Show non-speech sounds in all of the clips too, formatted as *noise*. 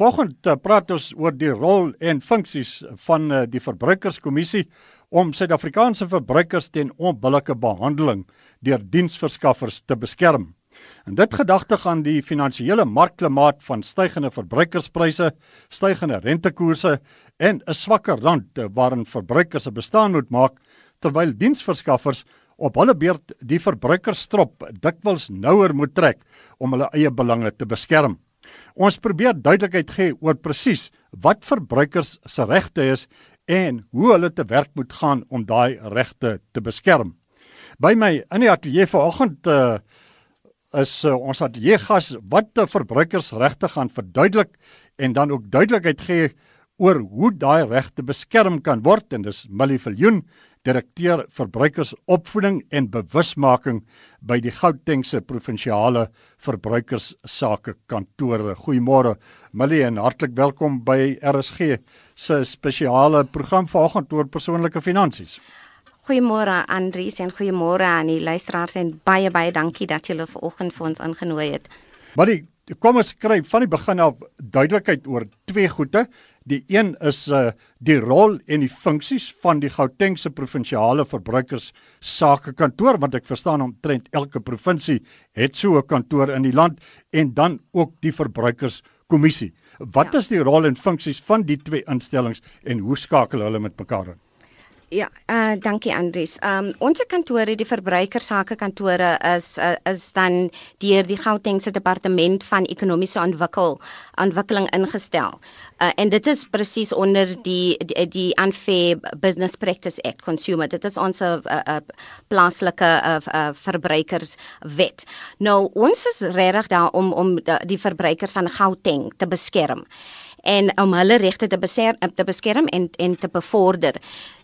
Volgende uh, praat ons oor die rol en funksies van uh, die Verbruikerskommissie om Suid-Afrikaanse verbruikers teen onbillike behandeling deur diensverskaffers te beskerm. En dit gedagte aan die finansiële markklimaat van stygende verbruikerspryse, stygende rentekoerse en 'n swakker rand waarin verbruikers se bestaan moet maak terwyl diensverskaffers op hulle beurt die verbruikerstrop dikwels nouer moet trek om hulle eie belange te beskerm. Ons probeer duidelikheid gee oor presies wat verbruikers se regte is en hoe hulle te werk moet gaan om daai regte te beskerm. By my in die ateljee vanoggend uh, is uh, ons ateljee gas wat die verbruikersregte gaan verduidelik en dan ook duidelikheid gee oor hoe daai regte beskerm kan word en dis Millie Viljoen direkteur verbruikersopvoeding en bewusmaking by die Gautengse provinsiale verbruikersake kantore. Goeiemôre Millie en hartlik welkom by RSG se spesiale program vanoggend oor persoonlike finansies. Goeiemôre Andries en goeiemôre aan die luisteraars en baie baie dankie dat julle vanoggend vir ons ingenooi het. Millie, kom ons kry van die begin af duidelikheid oor twee goede. Die een is uh die rol en die funksies van die Gautengse provinsiale verbruikers sake kantoor want ek verstaan omtrent elke provinsie het so 'n kantoor in die land en dan ook die verbruikerskommissie. Wat ja. is die rol en funksies van die twee instellings en hoe skakel hulle met mekaar in? Ja, uh dankie Andries. Um ons kantore, die verbruikersake kantore is uh, is dan deur die Gautengse departement van ekonomiese ontwikkel ontwikkeling ingestel. Uh en dit is presies onder die die, die Unfair Business Practice Act Consumer. Dit is ons uh, uh plaaslike uh, uh verbruikerswet. Nou ons is regtig daar om om die, verbruikers van Gauteng te beskerm en om hulle regte te beskerm te beskerm en en te bevorder.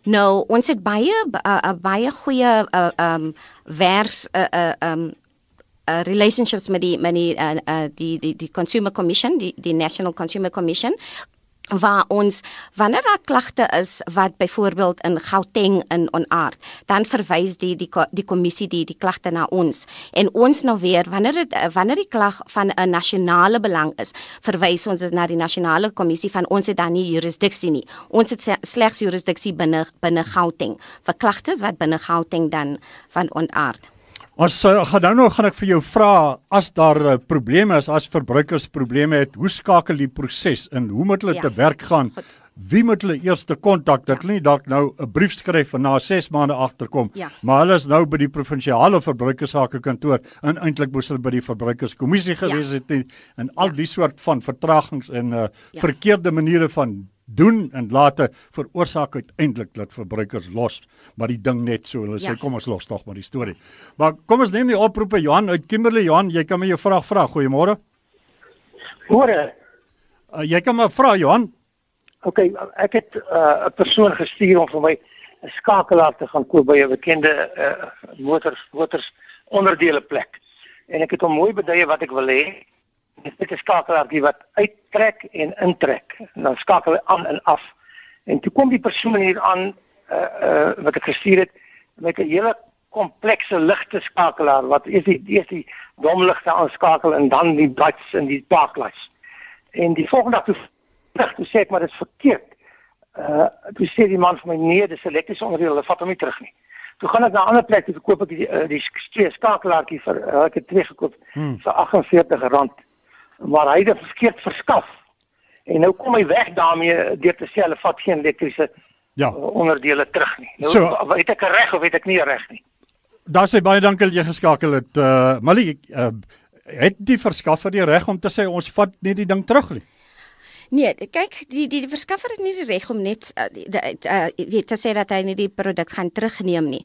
Nou ons het baie uh, uh, baie goeie uh, um vers uh, uh, um uh, relationships met die met die uh, uh, die die die consumer commission die die national consumer commission waar ons wanneer daar klagte is wat byvoorbeeld in Gauteng in onaard dan verwys die die die kommissie die die klagte na ons. En ons nou weer wanneer dit wanneer die klag van 'n nasionale belang is verwys ons dit na die nasionale kommissie van ons het dan nie jurisdiksie nie. Ons het slegs jurisdiksie binne binne Gauteng. Vir klagtes wat binne Gauteng dan van onaard Ons uh, gaan nou nog gaan ek vir jou vra as daar uh, probleme is, as verbruikers probleme het, hoe skakel die proses in? Hoe moet hulle ja. te werk gaan? Wie moet hulle eers te kontak? Dat hulle ja. nie dalk nou 'n brief skryf en na 6 maande agterkom, ja. maar hulle is nou by die provinsiale verbruikersake kantoor en eintlik moes hulle by die verbruikerskommissie gewees ja. het en, en al ja. die soort van vertragings en uh, ja. verkeerde maniere van doen en later veroorsaak uiteindelik dat verbruikers los maar die ding net so hulle ja. sê kom ons los tog maar die storie. Maar kom ons neem die oproepe Johan uit Kimberley Johan, jy kan my jou vraag vra. Goeiemôre. Môre. Uh, jy kan maar vra Johan. OK, ek het uh, 'n uh, persoon gestuur om vir my 'n skakelaar te gaan koop by 'n bekende uh, motors motors onderdele plek. En ek het hom mooi beduie wat ek wil hê dit is skakelaartjie wat uittrek en intrek en dan skakel hy aan en af. En toe kom die persoon hier aan uh uh wat ek gestuur het met 'n hele komplekse ligte skakelaar wat eers die eers die domligte aanskakel en dan die lights en die parklights. En die volgende dag toe terug toe sê ek maar dit is verkeerd. Uh toe sê die man vir my nee, dis elektriese onderdeel, hulle vat hom nie terug nie. Toe gaan ek na 'n ander plek toe koop ek die die, die, die skakelaartjie vir uh, ek het twee gekoop hmm. vir R48 waar hy dit verkeerd verskaf. En nou kom hy weg daarmee deur te sê hulle vat geen elektriese ja. Uh, onderdele terug nie. Nou so, het ek reg of het ek nie reg nie? Daar sê baie dankie dat jy geskakel het. Uh Mali uh, het die verskaffer die reg om te sê ons vat nie die ding terug nie. Nee, kyk, die die die verskaffer het nie die reg om net uh, die, uh, weet te sê dat hy nie die produk gaan terugneem nie.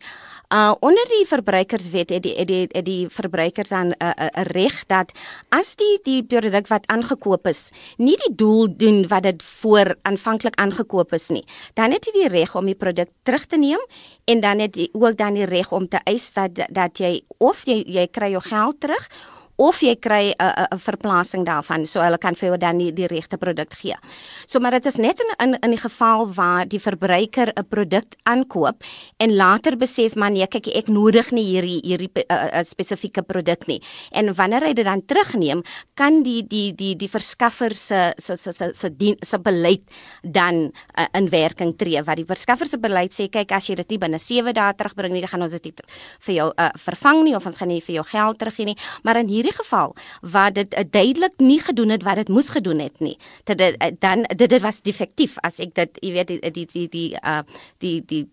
Uh onder die verbruikerswet het die het die, het die verbruikers aan 'n uh, uh, reg dat as die die produk wat aangekoop is, nie die doel doen wat dit voor aanvanklik aangekoop is nie, dan het jy die reg om die produk terug te neem en dan het jy ook dan die reg om te eis dat dat jy of jy jy kry jou geld terug of jy kry 'n 'n verplasing daarvan so hulle kan vir jou dan die, die regte produk gee. So maar dit is net in in in die geval waar die verbruiker 'n produk aankoop en later besef man nee kyk ek nodig nie hierdie hierdie uh, uh, spesifieke produk nie. En wanneer hy dit dan terugneem, kan die die die die verskaffer se se se se se, se beleid dan uh, in werking tree wat die verskaffer se beleid sê kyk as jy dit nie binne 7 dae terugbring nie, dan gaan ons dit vir jou uh, vervang nie of ons gaan nie vir jou geld teruggee nie. Maar in hierdie geval waar dit uh, duidelik nie gedoen het wat dit moes gedoen het nie, dat dit uh, dan dit dit was defektief as ek dit jy weet die die die uh die die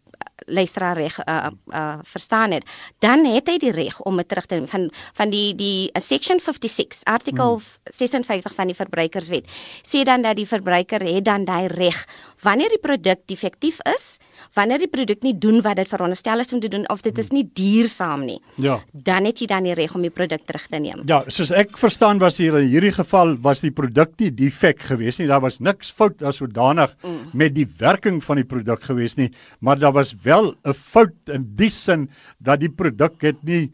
luisteraar reg uh, uh verstaan het, dan het hy die reg om dit terug te neem van van die die uh, section 56 artikel hmm. 56 van die verbruikerswet sê dan dat die verbruiker het dan daai reg wanneer die produk defektief is, wanneer die produk nie doen wat dit veronderstel is om te doen of dit is nie duursaam nie. Ja. Dan het jy dan die reg om die produk terug te neem. Ja, soos ek verstaan was hier in hierdie geval was die produk nie defek geweest nie. Daar was niks fout as sodanig mm. met die werking van die produk geweest nie, maar daar was wel 'n fout in die sin dat die produk het nie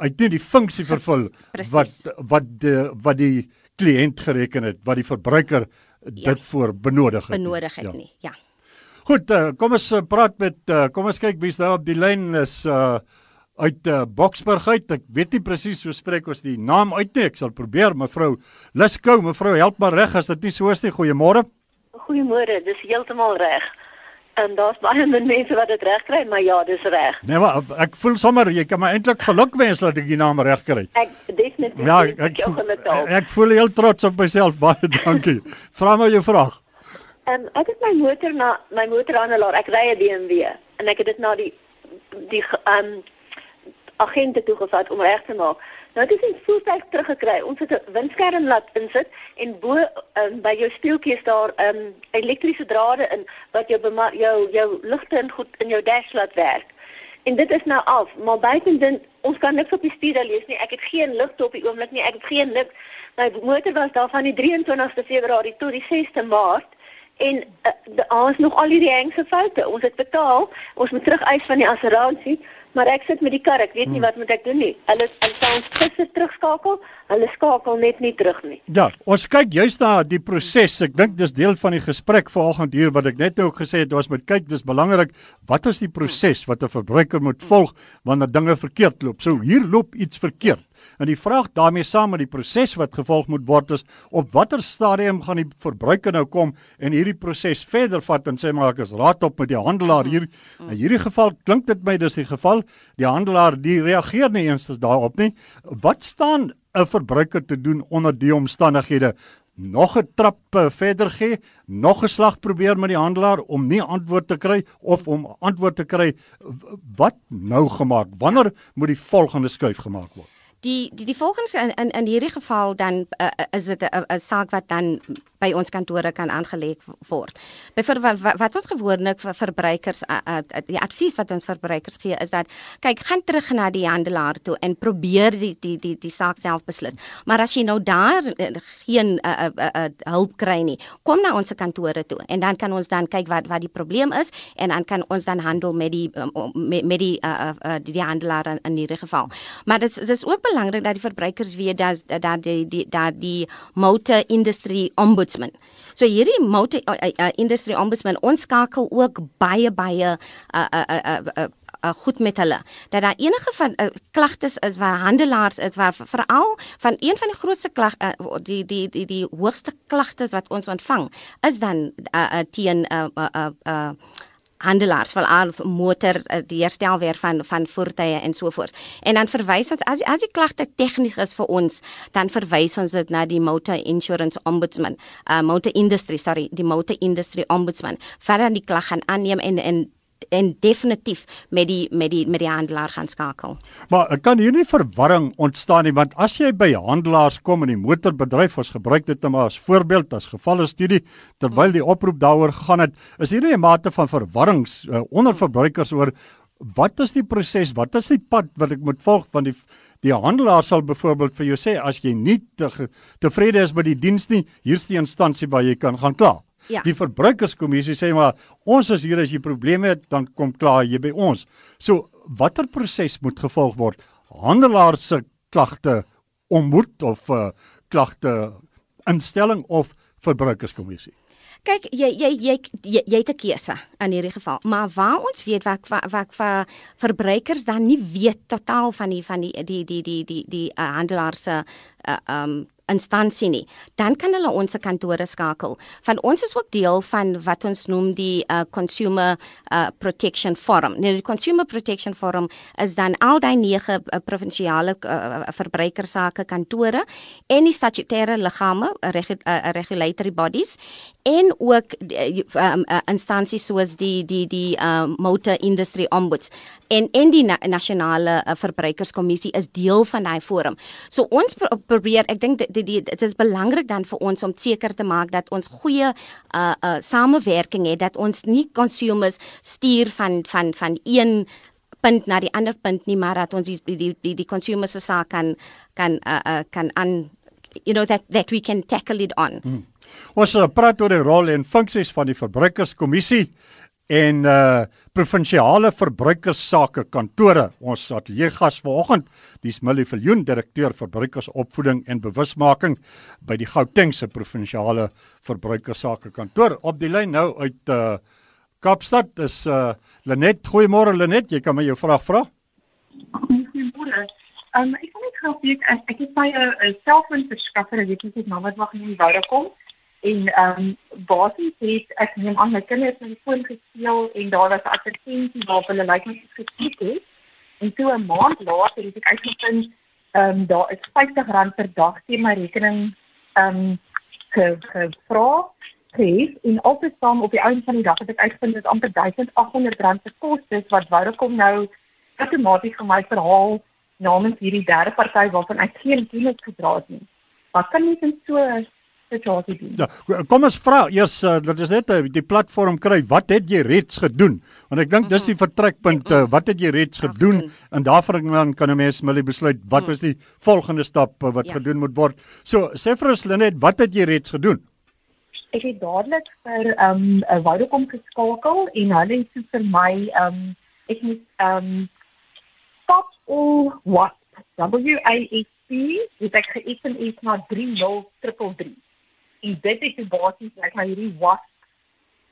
uit nie die funksie vervul Precies. wat wat die, wat die kliënt gereken het, wat die verbruiker ja. dit voor benodig het. Benodig het ja. nie. Ja. Goed, uh, kom ons uh, praat met uh, kom ons kyk wie's daar op die lyn is uh uit uh, Boksburg uit. Ek weet nie presies hoe spreek ons die naam uit nie. Ek sal probeer, mevrou Liskou, mevrou help maar reg as dit nie so is nie. Goeiemôre. Goeiemôre, dis heeltemal reg. En daar's baie min mense wat dit reg kry, maar ja, dis reg. Nee, maar ek voel sommer jy kan my eintlik geluk wens dat ek die naam reg kry. Ek definitief. Ja, ek ek, ek, ek voel heel trots op myself. *laughs* Baie dankie. Vra my jou vraag. Ehm um, ek het my motor na my motorhandelaar. Ek ry 'n BMW en ek het dit na die die ehm um, agente toe gevat om reg te maak. Nou dis 'n voertuig teruggekry. Ons het 'n windskerm laat insit en bo um, by jou speeltjies daar 'n um, ehm, elektriese drade in wat jou jou jou ligte in goed in jou dash laat werk. En dit is nou af, maar buitendien ons kan niks op die stuur lees nie. Ek het geen ligte op die oomblik nie. Ek het geen lig. My motor was daar van die 23ste Februarie tot die 6ste Maart en uh, ons nog al hierdie hengse foute. Ons het betaal. Ons moet terug eis van die assuransie. Maar ek sit met die kar, ek weet nie hmm. wat moet ek doen nie. Hulle hulle sal ons gister terugskakel. Hulle skakel net nie terug nie. Ja, ons kyk juist na die proses. Ek dink dis deel van die gesprek vanoggend hier wat ek net nou ook gesê het, ons moet kyk, dis belangrik wat is die proses wat 'n verbruiker moet volg wanneer dinge verkeerd loop. So hier loop iets verkeerd. En die vraag daarmee saam met die proses wat gevolg moet word is op watter stadium gaan die verbruiker nou kom en hierdie proses verder vat en sê maar ek is raad op met die handelaar hier. In hierdie geval klink dit my dis die geval die handelaar die reageer nie eens daarop nie. Wat staan 'n verbruiker te doen onder die omstandighede? nog 'n trap uh, verder gee, nog 'n slag probeer met die handelaar om nie antwoord te kry of om antwoord te kry wat nou gemaak? Wanneer moet die volgende skuif gemaak word? Die die die volgens in in in hierdie geval dan uh, is dit 'n saak wat dan by ons kantore kan aangelê word. Byvoorbeeld wat, wat ons gewoonlik vir verbruikers uh, uh, die advies wat ons verbruikers gee is dat kyk gaan terug na die handelaar toe en probeer die die die die saak self beslis. Maar as jy nou daar uh, geen uh, uh, uh, hulp kry nie, kom na ons kantore toe en dan kan ons dan kyk wat wat die probleem is en dan kan ons dan handel met die um, met, met die uh, uh, die, die handelaar in, in hierdie geval. Maar dit dit is ook belangrik dat die verbruikers weet dat dat die die dat die motor industry ombuds ombudsman. So hierdie multi uh, uh, industry ombudsman ons skakel ook baie baie uh uh uh, uh, uh Uh, goed met hulle dat daar enige van uh, klagtes is waar handelaars is waar veral van een van die grootste klag uh, die die die die hoogste klagtes wat ons ontvang is dan uh, uh, teen uh, uh, uh, uh, handelaars van al motor eh, die herstel weer van van voertuie en so voort. En dan verwys ons as as die klagte tegnies is vir ons, dan verwys ons dit na die Motor Insurance Ombudsman, uh Motor Industry, sorry, die Motor Industry Ombudsman. Verder die klag gaan aanneem en en en definitief met die met die met die handelaar gaan skakel. Maar kan hier nie verwarring ontstaan nie want as jy by handelaars kom in die motorbedryf ons gebruik dit net nou as voorbeeld as gevalle studie terwyl die oproep daaroor gaan het is hier nie 'n mate van verwarrings uh, onder verbruikers oor wat is die proses wat is die pad wat ek moet volg want die die handelaar sal byvoorbeeld vir jou sê as jy nie te, tevrede is met die diens nie hier's die instansie waar jy kan gaan kla. Ja. Die verbruikerskommissie sê maar ons is hier as jy probleme het dan kom klaar jy by ons. So watter proses moet gevolg word? Handelaar se klagte ommoed of uh, klagte instelling of verbruikerskommissie? Kyk, jy jy jy jy, jy het 'n keuse in hierdie geval. Maar waar ons weet wat wat wat vir verbruikers dan nie weet totaal van die van die die die die die die uh, handelaars se uh, um instansie nie, dan kan hulle ons kantore skakel. Van ons is ook deel van wat ons noem die uh, Consumer uh, Protection Forum. Nou die Consumer Protection Forum is dan al die nege uh, provinsiale uh, verbruikersake kantore en die statutêre liggame, regu uh, regulatory bodies en ook uh, um, uh, instansies soos die die die uh, Motor Industry Ombuds en en die na nasionale uh, verbruikerskommissie is deel van daai forum. So ons pro probeer, ek dink dit is belangrik dan vir ons om seker te maak dat ons goeie uh uh samewerking het dat ons nie consumers stuur van van van een punt na die ander punt nie maar dat ons die die die, die consumers se saak kan kan uh, uh kan aan you know that that we can tackle it on. Hmm. Ons uh, praat oor die rol en funksies van die verbruikerskommissie en uh provinsiale verbruikersake kantore. Ons ateljee gas vanoggend, dis Millie Viljoen, direkteur verbruikersopvoeding en bewusmaking by die Gautengse provinsiale verbruikersake kantoor. Op die lyn nou uit uh Kaapstad is uh Lenet. Goeiemôre Lenet, jy kan my jou vraag vra. Goeiemôre. Um ek wil net gou weet ek, het by 'n selfoonverskaffer, ek weet nie my naam wat nie wou kom en ehm um, basies het ek neem aan my kinders met die foon gespeel en daar was 'n advertensie waarop hulle lyk like, net geklik het en toe 'n maand later het ek uitgevind ehm um, daar is R50 per dag teen my rekening ehm um, gevra gees en altyd saam op die einde van die dag het ek uitgevind dit amper R1800 se kostes wat wou kom nou outomaties vir my verhaal namens hierdie derde party waarvan ek geen kennis gedra het nie. Wat kan mens in so situasie doen. Ja, kom ons vra eers uh, dat is net uh, die platform kry. Wat het jy reeds gedoen? Want ek dink dis die vertrekpunt. Uh, wat het jy reeds gedoen? En daarvan kan 'n mens milie besluit wat is die volgende stap uh, wat ja. gedoen moet word. So, sê vir ons Lenet, wat het jy reeds gedoen? Ek het dadelik vir ehm um, Vodacom geskakel en hulle het vir my ehm um, ek moet ehm um, stop all what W A S P dit ek geëfen is na 3033 en dit is die basis like my hierdie was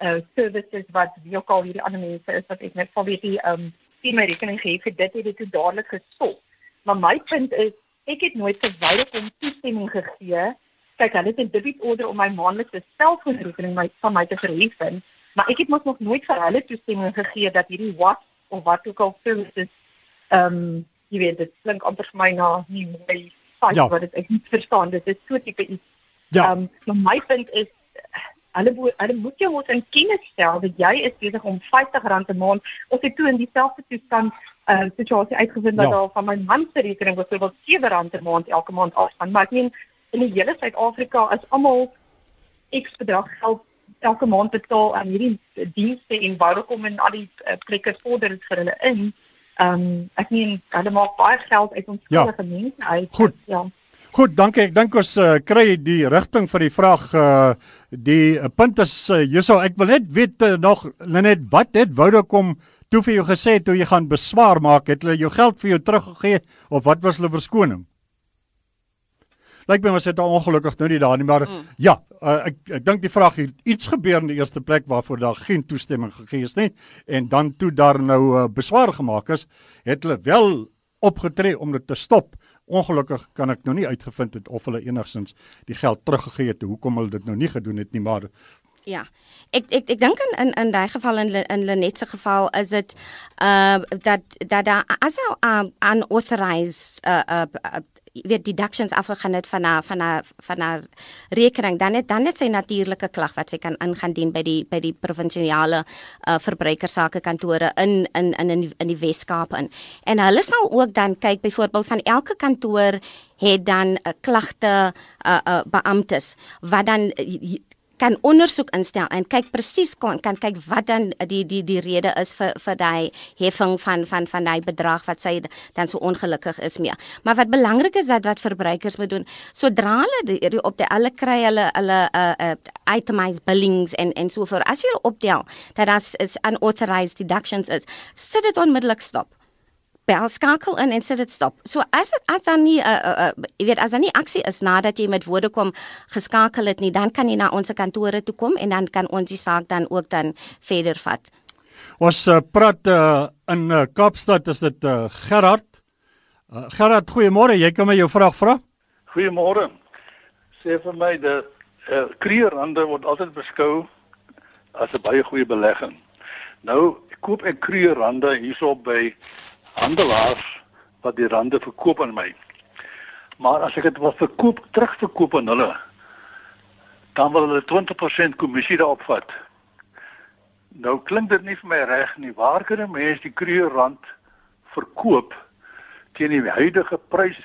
uh services wat wie ook al hierdie ander mense is wat ek net vir weet die um die my rekening gee vir dit het dit dadelik gestop. Maar my punt is ek het nooit verwyder kom toestemming gegee. Kyk, hulle het 'n debit order om my maandelikse selfoonrekening my van my te verhef, maar ek het mos nog nooit vir hulle toestemming gegee dat hierdie was of wat ook al services um jy weet dit klink amper vir my na nie my feit ja. wat ek nie verstaan dit is so tipe iets Ja. Ehm um, my punt is hulle hulle moet jou moet in kennis stel dat jy is besig om R50 'n maand of ek toe in dieselfde toestand uh situasie uitgevind dat ja. daar van my man se rekening byvoorbeeld R7 'n maand elke maand afgaan. Maar ek meen in die hele Suid-Afrika is almal X bedrag geld elke maand betaal aan hierdie dienste en kom en al die uh, plekke vorder vir hulle in. Ehm um, ek meen hulle maak baie geld uit ons ja. mense uit. Goed. Ja. Goed, dankie. Ek dink ons uh, kry die rigting vir die vraag uh die uh, punt is uh, hierso ek wil net weet uh, nog net wat het Vodacom toe vir jou gesê toe jy gaan beswaar maak, het hulle jou geld vir jou teruggegee of wat was hulle verskoning? Lyk my ons het ongelukkig nou nie daar nie, maar mm. ja, uh, ek ek dink die vraag het iets gebeur in die eerste plek waarvoor daar geen toestemming gegee is nie en dan toe daar nou uh, beswaar gemaak is, het hulle wel opgetree om dit te stop. Ongelukkig kan ek nou nie uitgevind het of hulle enigsins die geld teruggegee het. Hoekom hulle dit nou nie gedoen het nie, maar Ja. Ek ek ek dink in in in daai geval in in Lenet se geval is dit uh dat dat daar as 'n um, unauthorized uh uh weet deductions afgegaan het van haar van haar van haar rekening dan het dan net sy natuurlike klag wat sy kan ingaan dien by die by die provinsiale uh, verbruikersake kantore in in in in, in die Wes-Kaap in. En hulle sal ook dan kyk byvoorbeeld van elke kantoor het dan 'n uh, klagte uh, uh, beamptes wat dan uh, kan ondersoek instel en kyk presies kan kan kyk wat dan die die die rede is vir vir daai heffing van van van daai bedrag wat sy dan so ongelukkig is mee. Maar wat belangrik is dat wat verbruikers moet doen, sodra hulle die, op die alle kry hulle hulle uh, uh itemized billings en en so voort. As jy optel dat dit is unauthorized deductions is, sit dit onmiddellik stop bel skakel in en sit dit stop. So as dit as dan nie 'n uh, uh, uh, jy weet as dan nie aksie is nadat jy met woorde kom geskakel het nie, dan kan jy na ons kantore toe kom en dan kan ons die saak dan ook dan verder vat. Ons uh, praat uh, in uh, Kaapstad is dit uh, Gerard. Uh, Gerard, goeiemôre. Jy kan my jou vraag vra? Goeiemôre. Sê vir my dat uh, kreerhande word altyd beskou as 'n baie goeie belegging. Nou koop ek kreerhande hierop by handelaars wat die rande verkoop aan my. Maar as ek dit wil verkoop, terugverkoop aan hulle, dan wil hulle 20% kommissie daarop vat. Nou klink dit nie vir my reg nie. Waar kan 'n mens die kreerrand verkoop teen die huidige prys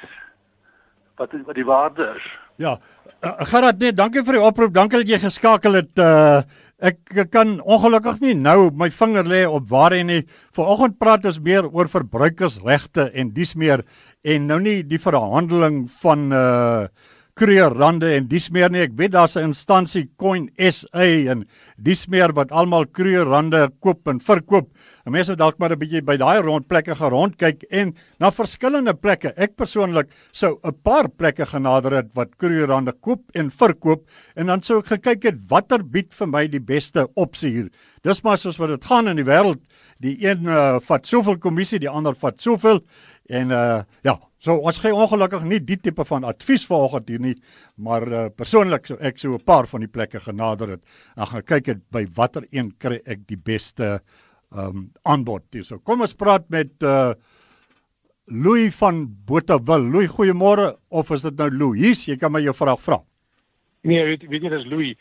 wat wat die waarde is? Ja. Uh, Gerard, nee, dankie vir die oproep. Dankie dat jy geskakel het. Uh ek kan ongelukkig nie nou my vinger lê op waar hy nie. Vanoggend praat ons meer oor verbruikersregte en dis meer en nou nie die verhandeling van uh kreerrande en dis meer nie. Ek weet daar's 'n instansie Coin SA en dis meer wat almal kreerrande koop en verkoop. En mense moet dalk maar 'n bietjie by daai rondplekke gaan rondkyk en na verskillende plekke. Ek persoonlik sou 'n paar plekke genader het wat kreerrande koop en verkoop en dan sou ek gekyk het watter bied vir my die beste opsie hier. Dis maar soos wat dit gaan in die wêreld. Die een uh, vat soveel kommissie, die ander vat soveel en uh ja, So ons gee ongelukkig nie die tipe van advies vanoggend hier nie, maar uh, persoonlik so ek so 'n paar van die plekke genader het. Dan gaan kyk ek by watter een kry ek die beste um, aanbod hier. So kom ons praat met uh Louis van Botawil. Louis, goeiemôre of is dit nou Louis? Jy kan my jou vraag vra. Nee, weet weet jy dis Louis.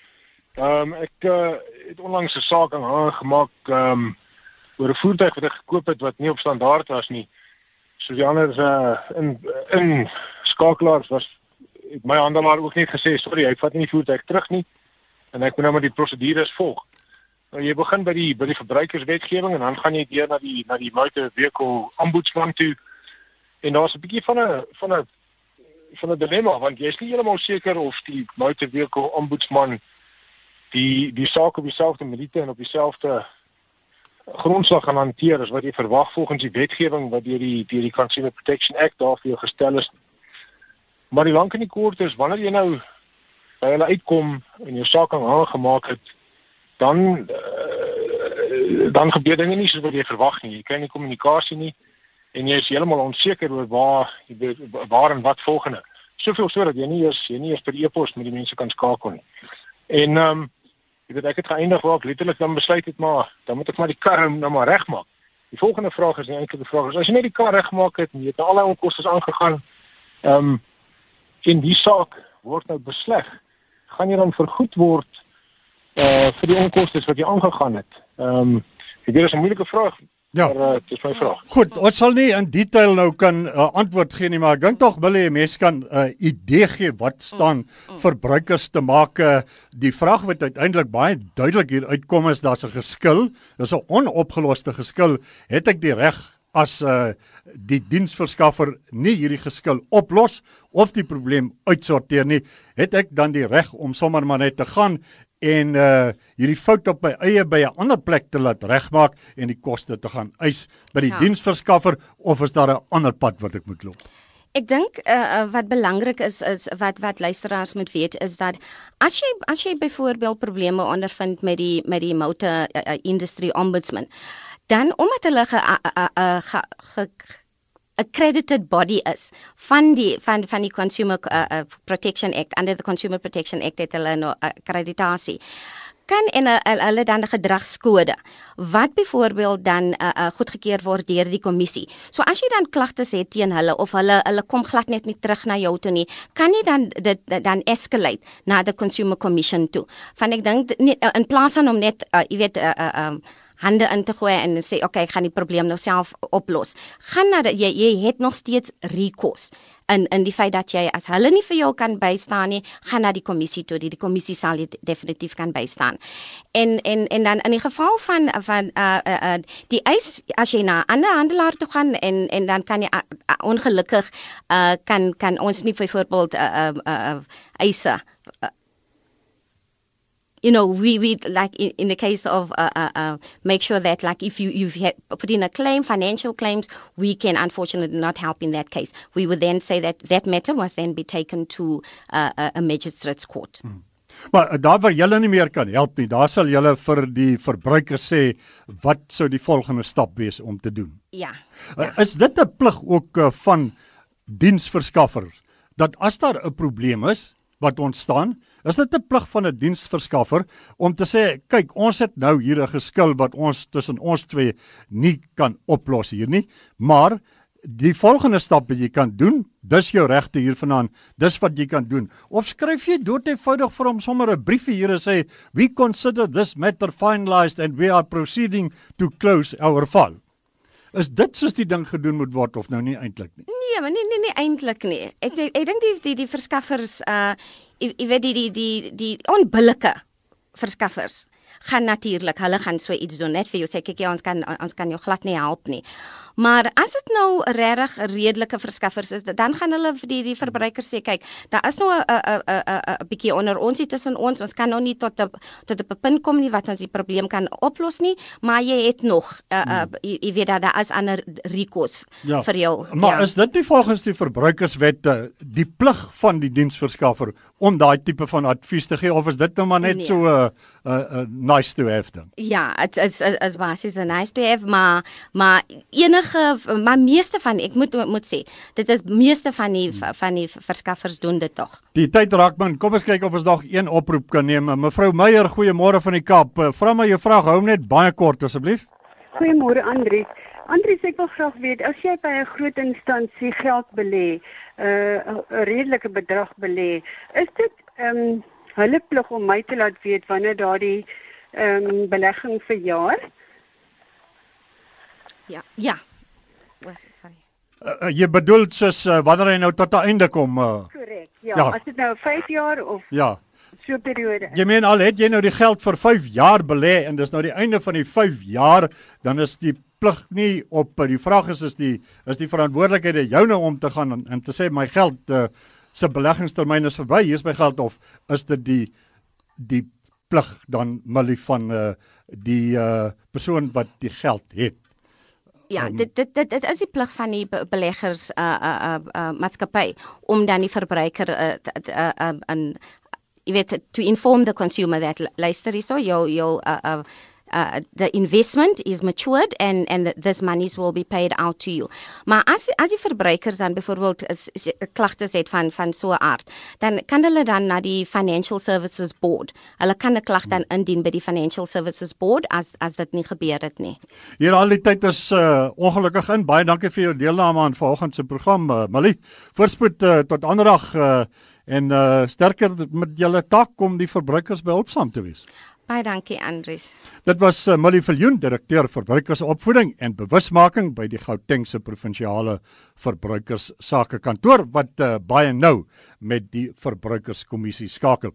Ehm um, ek uh, het onlangs 'n saak aangemaak ehm um, oor 'n voertuig wat ek gekoop het wat nie op standaard was nie so die ander uh, in in skakelaars was my handelaar ook net gesê sorry hy vat nie die voertuig terug nie en ek moet nou maar die prosedures volg. Nou jy begin by die by die verbruikerswetgewing en dan gaan jy deur na die na die motor vehicle ombudsman toe en daar's 'n bietjie van 'n van 'n van 'n dilemma want jy is nie heeltemal seker of die motor vehicle ombudsman die die saak op dieselfde minute en op dieselfde grondslag gaan hanteer as wat jy verwag volgens die wetgewing wat deur die deur die Consumer Protection Act daar vir jou gestel is. Maar die lank en die kort is wanneer jy nou by hulle uitkom en jou saak aangemaak het, dan uh, dan gebeur dinge nie soos wat jy verwag nie. Jy kry nie kommunikasie nie en jy is heeltemal onseker oor waar waar en wat volgende. Soveel so dat jy nie eers jy nie eers per e-pos met die mense kan skakel nie. En ehm um, Jy weet ek het geëindig waar ek letterlik dan besluit het maar dan moet ek maar die kar nou maar regmaak. Die volgende vraag is eintlik die vraag is as jy net die kar regmaak het en jy het al die onkoste aangegaan, ehm um, in die saak word nou besleg, gaan jy dan vergoed word uh vir die onkoste wat jy aangegaan het. Ehm um, dit is 'n moeilike vraag. Ja. Maar uh, dis my vraag. Goed, ons sal nie in detail nou kan uh, antwoord gee nie, maar ek dink tog wil jy mense kan 'n uh, idee gee wat staan mm, mm. verbruikers te maak. Uh, die vraag wat uiteindelik baie duidelik hier uitkom is daar's 'n geskil. Dis 'n onopgeloste geskil. Het ek die reg as uh, die diensverskaffer nie hierdie geskil oplos of die probleem uitsorteer nie, het ek dan die reg om sommer maar net te gaan en uh hierdie fout op my eie by 'n ander plek te laat regmaak en die koste te gaan eis by die ja. diensverskaffer of is daar 'n ander pad wat ek moet loop? Ek dink uh, wat belangrik is is wat wat luisteraars moet weet is dat as jy as jy byvoorbeeld probleme ondervind met die met die motor uh, industry ombudsman dan omdat hulle ge, uh, uh, ge, ge accredited body is van die van van die Consumer uh, uh, Protection Act under the Consumer Protection Act het hulle nou akkreditasie kan en uh, hulle dan 'n gedragskode wat byvoorbeeld dan uh, uh, goedgekeur word deur die kommissie. So as jy dan klagtes het teen hulle of hulle hulle kom glad net nie terug na jou toe nie, kan jy dan dit dan escalate na the Consumer Commission toe. Van ek dink in plaas van om net uh, jy weet uh, uh, um, hande in te gooi en sê okay, ek gaan die probleem nou self oplos. Gaan na jy jy het nog steeds recourse in in die feit dat jy as hulle nie vir jou kan bystaan nie, gaan na die kommissie toe. Die, die kommissie sal jy definitief kan bystaan. En en en dan in die geval van van uh uh, uh die eis as jy na 'n ander handelaar toe gaan en en dan kan jy uh, uh, ongelukkig uh kan kan ons nie byvoorbeeld uh uh, uh eise uh, you know, we we like in, in the case of uh, uh, uh, make sure that like if you you've had, put in a claim, financial claims, we can unfortunately not help in that case. We would then say that that matter must then be taken to uh, a, magistrate's court. Mm. Maar uh, daar waar julle nie meer kan help nie, daar sal julle vir die verbruiker sê wat sou die volgende stap wees om te doen. Ja. ja. Is dit 'n plig ook uh, van diensverskaffers dat as daar 'n probleem is wat ontstaan, is dit 'n plig van 'n diensverskaffer om te sê, kyk, ons het nou hier 'n geskil wat ons tussen ons twee nie kan oplos hier nie, maar die volgende stap wat jy kan doen, dis jou regte hier vanaand, dis wat jy kan doen. Of skryf jy dood eenvoudig vir hom sommer 'n briefie hier en sê, "We consider this matter finalized and we are proceeding to close our file." Is dit soos die ding gedoen moet word of nou nie eintlik nie? Nee, maar nee nee nee eintlik nie. Ek ek dink die die die verskaffers uh jy weet die die die die onbillike verskaffers gaan natuurlik hulle gaan so iets doen net vir jou sê kyk jy ons kan ons kan jou glad nie help nie. Maar as dit nou regtig redelike verskaffers is, dan gaan hulle vir die die verbruikers sê kyk, daar is nou 'n 'n 'n 'n 'n bietjie onder ons hier tussen ons. Ons kan nou nie tot 'n tot 'n punt kom nie wat ons die probleem kan oplos nie, maar jy het nog 'n uh, uh, jy, jy weet dat daar is ander recourse ja, vir jou. Maar ja. is dit nie volgens die verbruikerswette die plig van die diensverskaffer om daai tipe van advies te gee of is dit nou maar net nee. so 'n uh, 'n uh, uh, nice to have ding? Ja, dit is is basies 'n nice to have, maar maar enige enige maar meeste van ek moet moet sê dit is meeste van die hmm. van die verskaffers doen dit tog. Die tyd raak min. Kom ons kyk of ons nog een oproep kan neem. Mevrou Meyer, goeiemôre van die Kaap. Eh, vra my jou vraag, hou net baie kort asseblief. Goeiemôre Andries. Andries, ek wil graag weet as jy by 'n groot instansie geld belê, uh, 'n uh, redelike bedrag belê, is dit ehm um, hulle plig om my te laat weet wanneer daardie ehm um, belegging verjaar? Ja, ja, sorry. Uh, jy bedoel soos uh, wanneer hy nou tot 'n einde kom? Korrek. Uh, ja, ja, as dit nou 5 jaar of Ja. So 'n periode. Jy meen al het jy nou die geld vir 5 jaar belê en dis nou die einde van die 5 jaar, dan is die plig nie op die vraag is is die is die verantwoordelikheid joune om te gaan en, en te sê my geld uh, se beleggingstermyn is verby, hier is my geld of is dit die die plig dan milie van uh, die uh, persoon wat die geld het? Ja, um, dit dit dit dit is die plig van die beleggers uh uh uh, uh maatskappy om dan die verbruiker uh uh uh in jy weet to inform the consumer that luister hierso jou jou uh uh uh, the investment is matured and and this monies will be paid out to you. Maar as as die verbruikers dan byvoorbeeld klagtes het van van so 'n aard, dan kan hulle dan na die Financial Services Board. Hulle kan 'n klag dan indien by die Financial Services Board as as dit nie gebeur het nie. Hier al die tyd is uh, ongelukkig in. Baie dankie vir jou deelname aan vanoggend se program, uh, Malie. Voorspoed uh, tot ander dag uh, en uh, sterker met julle taak om die verbruikers behulpsaam te wees. Baie dankie Andries. Dit was uh, Millie Viljoen, direkteur verbruikersopvoeding en bewusmaking by die Gautengse provinsiale verbruikersake kantoor wat uh, baie nou met die verbruikerskommissie skakel.